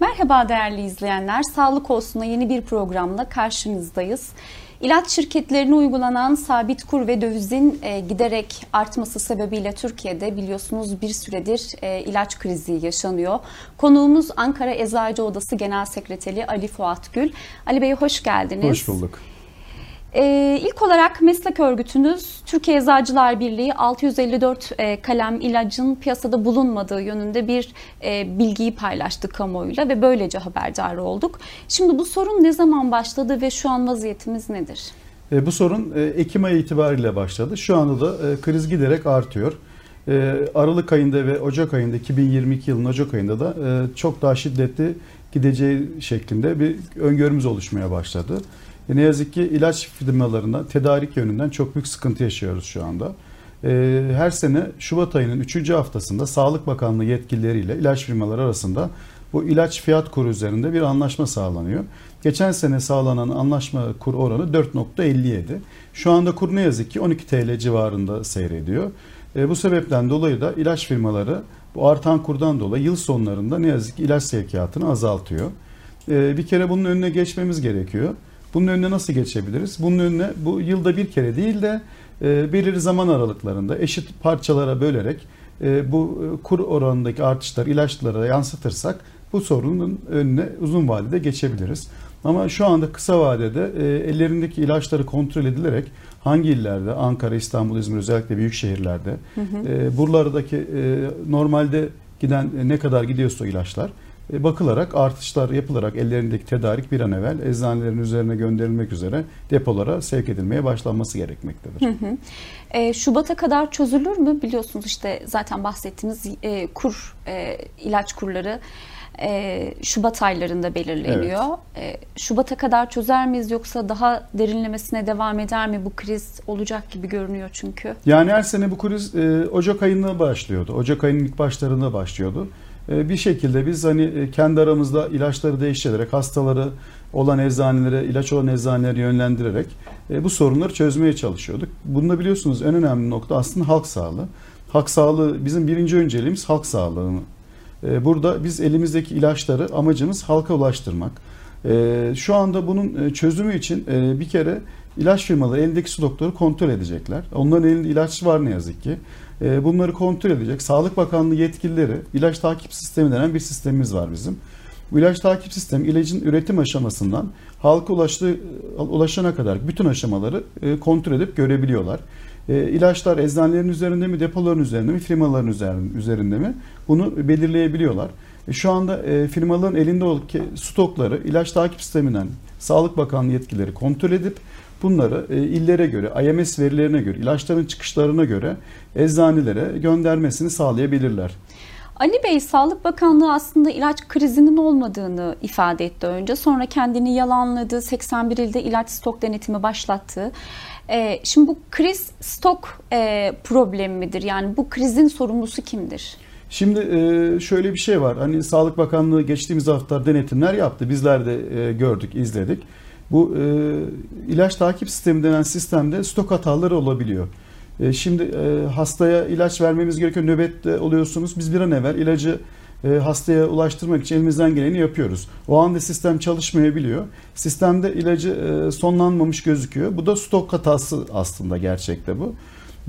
Merhaba değerli izleyenler. Sağlık olsun'a yeni bir programla karşınızdayız. İlaç şirketlerine uygulanan sabit kur ve dövizin e, giderek artması sebebiyle Türkiye'de biliyorsunuz bir süredir e, ilaç krizi yaşanıyor. Konuğumuz Ankara Eczacı Odası Genel Sekreteri Ali Fuat Gül. Ali Bey hoş geldiniz. Hoş bulduk. Ee, ilk olarak meslek örgütünüz Türkiye Eczacılar Birliği 654 e, kalem ilacın piyasada bulunmadığı yönünde bir e, bilgiyi paylaştı kamuoyuyla ve böylece haberdar olduk. Şimdi bu sorun ne zaman başladı ve şu an vaziyetimiz nedir? E, bu sorun e, Ekim ayı itibariyle başladı. Şu anda da e, kriz giderek artıyor. E, Aralık ayında ve Ocak ayında 2022 yılının Ocak ayında da e, çok daha şiddetli gideceği şeklinde bir öngörümüz oluşmaya başladı. E, ne yazık ki ilaç firmalarında tedarik yönünden çok büyük sıkıntı yaşıyoruz şu anda. E, her sene Şubat ayının 3. haftasında Sağlık Bakanlığı yetkilileriyle ilaç firmaları arasında bu ilaç fiyat kuru üzerinde bir anlaşma sağlanıyor. Geçen sene sağlanan anlaşma kur oranı 4.57. Şu anda kur ne yazık ki 12 TL civarında seyrediyor. E, bu sebepten dolayı da ilaç firmaları bu artan kurdan dolayı yıl sonlarında ne yazık ki ilaç sevkiyatını azaltıyor. Bir kere bunun önüne geçmemiz gerekiyor. Bunun önüne nasıl geçebiliriz? Bunun önüne bu yılda bir kere değil de e, belirli zaman aralıklarında eşit parçalara bölerek e, bu e, kur oranındaki artışlar ilaçlara yansıtırsak bu sorunun önüne uzun vadede geçebiliriz. Ama şu anda kısa vadede e, ellerindeki ilaçları kontrol edilerek hangi illerde Ankara, İstanbul, İzmir özellikle büyük şehirlerde hı hı. E, buralardaki e, normalde giden e, ne kadar gidiyorsa ilaçlar bakılarak artışlar yapılarak ellerindeki tedarik bir an evvel eczanelerin üzerine gönderilmek üzere depolara sevk edilmeye başlanması gerekmektedir. Hı hı. E, Şubat'a kadar çözülür mü? Biliyorsunuz işte zaten bahsettiğimiz e, kur e, ilaç kurları e, Şubat aylarında belirleniyor. Evet. E, Şubat'a kadar çözer miyiz yoksa daha derinlemesine devam eder mi? Bu kriz olacak gibi görünüyor çünkü. Yani her sene bu kriz e, Ocak ayında başlıyordu. Ocak ayının ilk başlarında başlıyordu. E, bir şekilde biz hani e, kendi aramızda ilaçları değiştirerek hastaları olan eczanelere, ilaç olan eczanelere yönlendirerek e, bu sorunları çözmeye çalışıyorduk. Bunda biliyorsunuz en önemli nokta aslında halk sağlığı. Halk sağlığı bizim birinci önceliğimiz halk sağlığını. Burada biz elimizdeki ilaçları amacımız halka ulaştırmak. Şu anda bunun çözümü için bir kere ilaç firmaları elindeki doktoru kontrol edecekler. Onların elinde ilaç var ne yazık ki. Ee, bunları kontrol edecek. Sağlık Bakanlığı yetkilileri ilaç takip sistemi denen bir sistemimiz var bizim. Bu ilaç takip sistemi ilacın üretim aşamasından halka ulaştığı, ulaşana kadar bütün aşamaları e, kontrol edip görebiliyorlar. E, ilaçlar eczanelerin üzerinde mi, depoların üzerinde mi, firmaların üzerinde mi bunu belirleyebiliyorlar. E, şu anda firmaların elinde olan stokları ilaç takip sisteminden Sağlık Bakanlığı yetkileri kontrol edip bunları e, illere göre, IMS verilerine göre, ilaçların çıkışlarına göre eczanelere göndermesini sağlayabilirler. Ali Bey, Sağlık Bakanlığı aslında ilaç krizinin olmadığını ifade etti önce. Sonra kendini yalanladı. 81 ilde ilaç stok denetimi başlattı. E, şimdi bu kriz stok e, problemi midir? Yani bu krizin sorumlusu kimdir? Şimdi e, şöyle bir şey var. Hani Sağlık Bakanlığı geçtiğimiz hafta denetimler yaptı. Bizler de gördük, izledik. Bu e, ilaç takip sistemi denen sistemde stok hataları olabiliyor. E, şimdi e, hastaya ilaç vermemiz gerekiyor. Nöbette oluyorsunuz. Biz bir an evvel ilacı e, hastaya ulaştırmak için elimizden geleni yapıyoruz. O anda sistem çalışmayabiliyor. Sistemde ilacı e, sonlanmamış gözüküyor. Bu da stok hatası aslında gerçekte bu.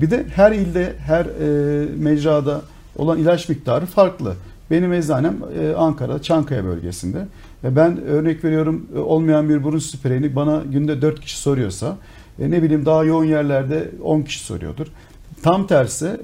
Bir de her ilde, her e, mecrada olan ilaç miktarı farklı. Benim eczanem e, Ankara, Çankaya bölgesinde. E, ben örnek veriyorum e, olmayan bir burun spreyini bana günde 4 kişi soruyorsa ne bileyim daha yoğun yerlerde 10 kişi soruyordur. Tam tersi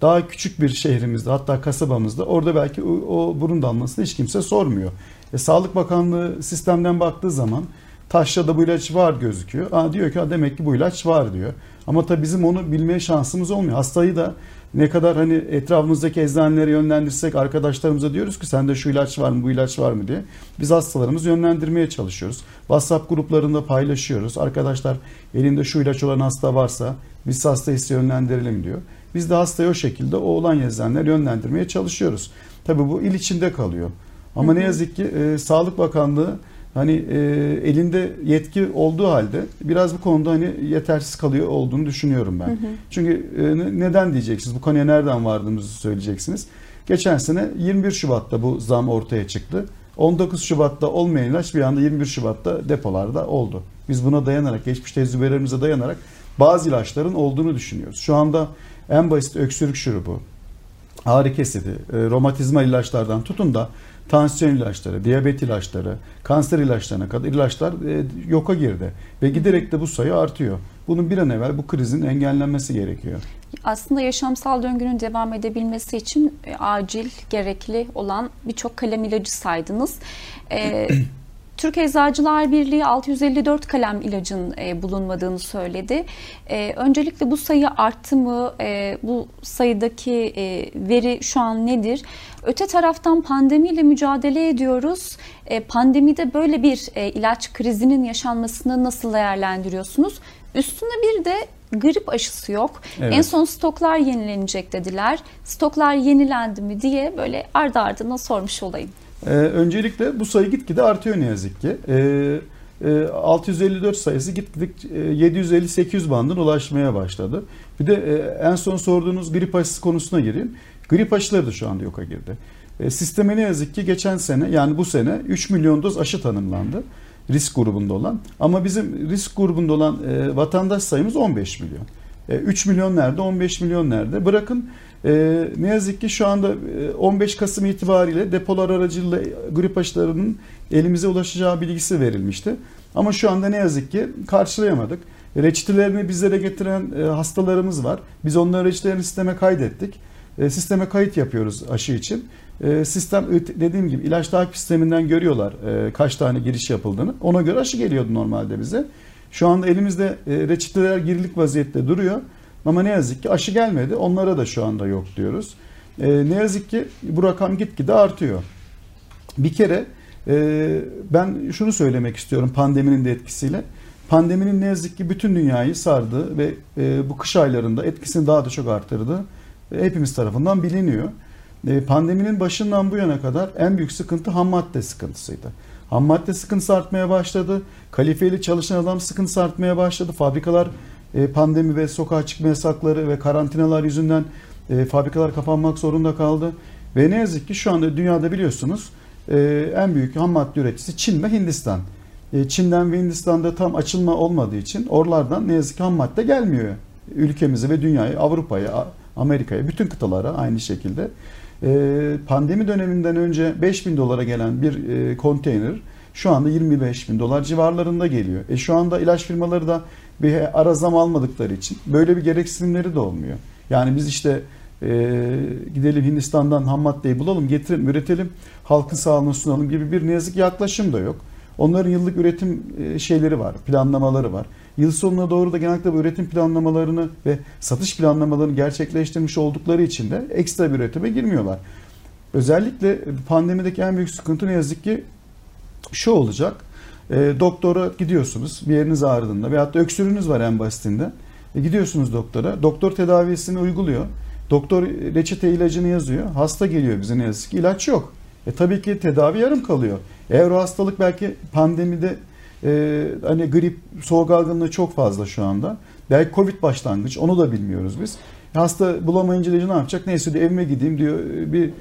daha küçük bir şehrimizde hatta kasabamızda orada belki o, o burun damlasını hiç kimse sormuyor. E, Sağlık Bakanlığı sistemden baktığı zaman Taşra'da bu ilaç var gözüküyor. Aa, diyor ki demek ki bu ilaç var diyor. Ama tabii bizim onu bilmeye şansımız olmuyor. Hastayı da ne kadar hani etrafımızdaki eczanelere yönlendirsek arkadaşlarımıza diyoruz ki sende şu ilaç var mı bu ilaç var mı diye. Biz hastalarımızı yönlendirmeye çalışıyoruz. WhatsApp gruplarında paylaşıyoruz. Arkadaşlar elinde şu ilaç olan hasta varsa biz hastayı size yönlendirelim diyor. Biz de hastayı o şekilde o olan eczaneleri yönlendirmeye çalışıyoruz. Tabii bu il içinde kalıyor. Ama hı hı. ne yazık ki e, Sağlık Bakanlığı hani e, elinde yetki olduğu halde biraz bu konuda hani yetersiz kalıyor olduğunu düşünüyorum ben. Hı hı. Çünkü e, neden diyeceksiniz? Bu konuya nereden vardığımızı söyleyeceksiniz. Geçen sene 21 Şubat'ta bu zam ortaya çıktı. 19 Şubat'ta olmayan ilaç bir anda 21 Şubat'ta depolarda oldu. Biz buna dayanarak, geçmiş tecrübelerimize dayanarak bazı ilaçların olduğunu düşünüyoruz. Şu anda en basit öksürük şurubu, ağrı kesidi, e, romatizma ilaçlardan tutun da tansiyon ilaçları, diyabet ilaçları, kanser ilaçlarına kadar ilaçlar e, yoka girdi. Ve giderek de bu sayı artıyor. Bunun bir an evvel bu krizin engellenmesi gerekiyor. Aslında yaşamsal döngünün devam edebilmesi için e, acil, gerekli olan birçok kalem ilacı saydınız. E, Türk Eczacılar Birliği 654 kalem ilacın e, bulunmadığını söyledi. E, öncelikle bu sayı arttı mı? E, bu sayıdaki e, veri şu an nedir? Öte taraftan pandemiyle mücadele ediyoruz. E, pandemide böyle bir e, ilaç krizinin yaşanmasını nasıl değerlendiriyorsunuz? Üstüne bir de grip aşısı yok. Evet. En son stoklar yenilenecek dediler. Stoklar yenilendi mi diye böyle ardı ardına sormuş olayım. Ee, öncelikle bu sayı gitgide artıyor ne yazık ki. Ee, e, 654 sayısı gitgide e, 750-800 bandına ulaşmaya başladı. Bir de e, en son sorduğunuz grip aşısı konusuna gireyim. Grip aşıları da şu anda yoka girdi. E, sisteme ne yazık ki geçen sene yani bu sene 3 milyon doz aşı tanımlandı risk grubunda olan. Ama bizim risk grubunda olan e, vatandaş sayımız 15 milyon. E, 3 milyon nerede, 15 milyon nerede? Bırakın e, ne yazık ki şu anda 15 e, Kasım itibariyle depolar aracılığıyla grip aşılarının elimize ulaşacağı bilgisi verilmişti. Ama şu anda ne yazık ki karşılayamadık. Reçetelerini bizlere getiren e, hastalarımız var. Biz onların reçetelerini sisteme kaydettik. E, sisteme kayıt yapıyoruz aşı için. Sistem dediğim gibi ilaç takip sisteminden görüyorlar kaç tane giriş yapıldığını. Ona göre aşı geliyordu normalde bize. Şu anda elimizde reçeteler girilik vaziyette duruyor. Ama ne yazık ki aşı gelmedi. Onlara da şu anda yok diyoruz. E, ne yazık ki bu rakam gitgide artıyor. Bir kere e, ben şunu söylemek istiyorum pandeminin de etkisiyle. Pandeminin ne yazık ki bütün dünyayı sardı ve e, bu kış aylarında etkisini daha da çok arttırdı. E, hepimiz tarafından biliniyor. E, pandeminin başından bu yana kadar en büyük sıkıntı ham madde sıkıntısıydı. Ham madde sıkıntısı artmaya başladı. Kalifeli çalışan adam sıkıntısı artmaya başladı. Fabrikalar e, pandemi ve sokağa çıkma yasakları ve karantinalar yüzünden e, fabrikalar kapanmak zorunda kaldı. Ve ne yazık ki şu anda dünyada biliyorsunuz e, en büyük ham madde üreticisi Çin ve Hindistan. Çin'den ve Hindistan'da tam açılma olmadığı için oralardan ne yazık ki ham madde gelmiyor. Ülkemize ve dünyaya, Avrupa'ya, Amerika'ya, bütün kıtalara aynı şekilde. Pandemi döneminden önce 5000 dolara gelen bir konteyner şu anda 25 bin dolar civarlarında geliyor. E şu anda ilaç firmaları da bir ara zam almadıkları için böyle bir gereksinimleri de olmuyor. Yani biz işte e, gidelim Hindistan'dan ham maddeyi bulalım, getirelim, üretelim, halkın sağlığına sunalım gibi bir ne yazık yaklaşım da yok. Onların yıllık üretim e, şeyleri var, planlamaları var. Yıl sonuna doğru da genellikle bu üretim planlamalarını ve satış planlamalarını gerçekleştirmiş oldukları için de ekstra bir üretime girmiyorlar. Özellikle pandemideki en büyük sıkıntı ne yazık ki şu olacak. E, doktora gidiyorsunuz bir yeriniz ağrıdığında veyahut da öksürüğünüz var en basitinden. E, gidiyorsunuz doktora. Doktor tedavisini uyguluyor. Doktor reçete ilacını yazıyor. Hasta geliyor bize ne yazık ki. ilaç yok. E tabii ki tedavi yarım kalıyor. Eğer o hastalık belki pandemide e, hani grip, soğuk algınlığı çok fazla şu anda. Belki Covid başlangıç onu da bilmiyoruz biz. Hasta bulamayınca ne yapacak? Neyse diyor evime gideyim diyor bir e,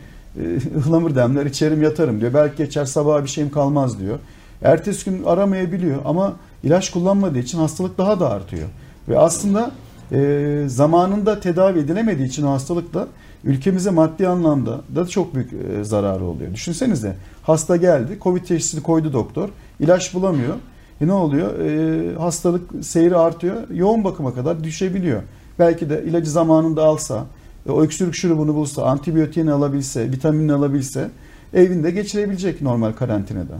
ıhlamur demler içerim yatarım diyor. Belki geçer sabaha bir şeyim kalmaz diyor. Ertesi gün aramayabiliyor ama ilaç kullanmadığı için hastalık daha da artıyor. Ve aslında e, zamanında tedavi edilemediği için o hastalık da ülkemize maddi anlamda da çok büyük e, zararı oluyor. Düşünsenize hasta geldi, Covid teşhisi koydu doktor, ilaç bulamıyor. E ne oluyor? E, hastalık seyri artıyor, yoğun bakıma kadar düşebiliyor. Belki de ilacı zamanında alsa, e, öksürük şurubunu bulsa, antibiyotiğini alabilse, vitaminini alabilse evinde geçirebilecek normal karantinada.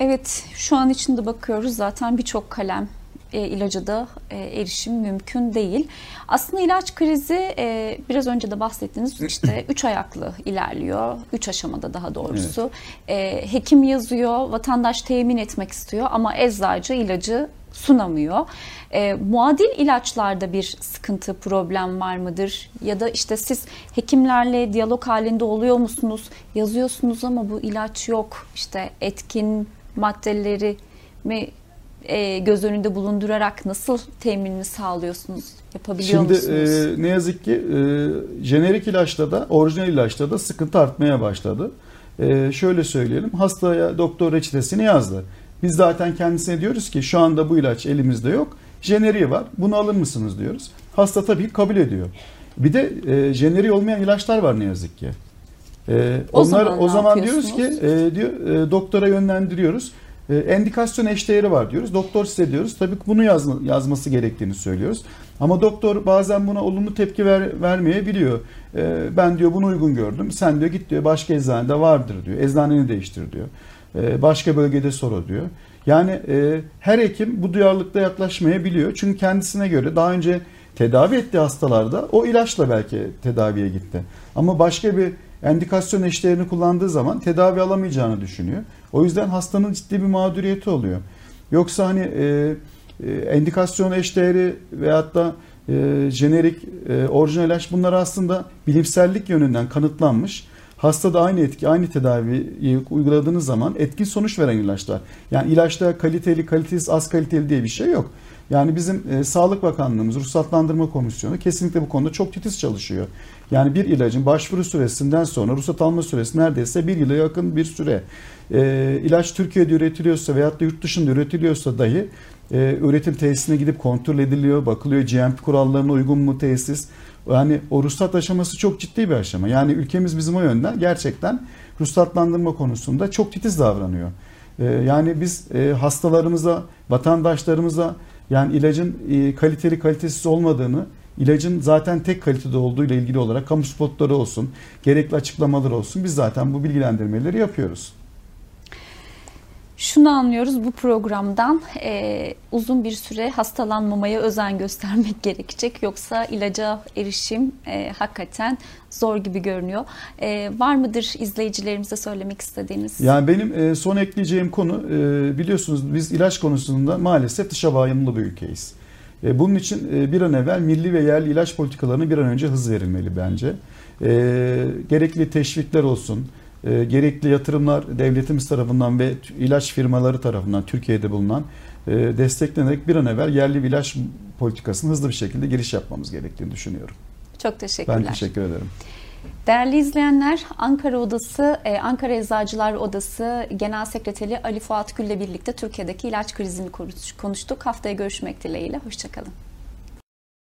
Evet, şu an içinde bakıyoruz zaten birçok kalem e, ilaca da e, erişim mümkün değil. Aslında ilaç krizi e, biraz önce de bahsettiğiniz işte üç ayaklı ilerliyor. Üç aşamada daha doğrusu. Evet. E, hekim yazıyor, vatandaş temin etmek istiyor ama eczacı ilacı sunamıyor. E, muadil ilaçlarda bir sıkıntı, problem var mıdır? Ya da işte siz hekimlerle diyalog halinde oluyor musunuz? Yazıyorsunuz ama bu ilaç yok. İşte etkin maddeleri mi e, göz önünde bulundurarak nasıl teminini sağlıyorsunuz? Yapabiliyor Şimdi, musunuz? Şimdi e, ne yazık ki e, jenerik ilaçta da orijinal ilaçta da sıkıntı artmaya başladı. e, şöyle söyleyelim hastaya doktor reçetesini yazdı. Biz zaten kendisine diyoruz ki şu anda bu ilaç elimizde yok. Jeneriği var. Bunu alır mısınız diyoruz. Hasta tabii kabul ediyor. Bir de e, jeneriği olmayan ilaçlar var ne yazık ki. E, O onlar zaman o zaman diyoruz ki e, diyor e, doktora yönlendiriyoruz. E, endikasyon eşdeğeri var diyoruz. Doktor size diyoruz. Tabii ki bunu yazma, yazması gerektiğini söylüyoruz. Ama doktor bazen buna olumlu tepki ver, vermeyebiliyor. E, ben diyor bunu uygun gördüm. Sen diyor git diyor başka eczanede vardır diyor. Eczaneni değiştir diyor. E, başka bölgede sor diyor. Yani e, her hekim bu duyarlılıkta yaklaşmayabiliyor. Çünkü kendisine göre daha önce tedavi ettiği hastalarda o ilaçla belki tedaviye gitti. Ama başka bir endikasyon eşdeğerini kullandığı zaman tedavi alamayacağını düşünüyor. O yüzden hastanın ciddi bir mağduriyeti oluyor. Yoksa hani e, e, endikasyon eşdeğeri veyahut da e, jenerik, e, orijinal ilaç bunlar aslında bilimsellik yönünden kanıtlanmış. Hastada aynı etki, aynı tedaviyi uyguladığınız zaman etkin sonuç veren ilaçlar. Yani ilaçta kaliteli, kalitesiz, az kaliteli diye bir şey yok. Yani bizim e, Sağlık Bakanlığımız, Ruhsatlandırma Komisyonu kesinlikle bu konuda çok titiz çalışıyor. Yani bir ilacın başvuru süresinden sonra ruhsat alma süresi neredeyse bir yıla yakın bir süre. E, ilaç Türkiye'de üretiliyorsa veyahut da yurt dışında üretiliyorsa dahi e, üretim tesisine gidip kontrol ediliyor, bakılıyor GMP kurallarına uygun mu tesis. Yani o ruhsat aşaması çok ciddi bir aşama. Yani ülkemiz bizim o yönden gerçekten ruhsatlandırma konusunda çok titiz davranıyor. E, yani biz e, hastalarımıza, vatandaşlarımıza yani ilacın e, kaliteli kalitesiz olmadığını, ilacın zaten tek kalitede olduğu ile ilgili olarak kamu spotları olsun, gerekli açıklamalar olsun biz zaten bu bilgilendirmeleri yapıyoruz. Şunu anlıyoruz bu programdan e, uzun bir süre hastalanmamaya özen göstermek gerekecek. Yoksa ilaca erişim e, hakikaten zor gibi görünüyor. E, var mıdır izleyicilerimize söylemek istediğiniz? Yani benim e, son ekleyeceğim konu e, biliyorsunuz biz ilaç konusunda maalesef dışa bağımlı bir ülkeyiz. E, bunun için e, bir an evvel milli ve yerli ilaç politikalarına bir an önce hız verilmeli bence. E, gerekli teşvikler olsun, e, gerekli yatırımlar devletimiz tarafından ve ilaç firmaları tarafından Türkiye'de bulunan e, desteklenerek bir an evvel yerli bir ilaç politikasına hızlı bir şekilde giriş yapmamız gerektiğini düşünüyorum. Çok teşekkürler. Ben teşekkür ederim. Değerli izleyenler, Ankara Odası, e, Ankara Eczacılar Odası Genel Sekreteri Ali Fuat Gül'le birlikte Türkiye'deki ilaç krizini konuş- konuştuk. Haftaya görüşmek dileğiyle. Hoşçakalın.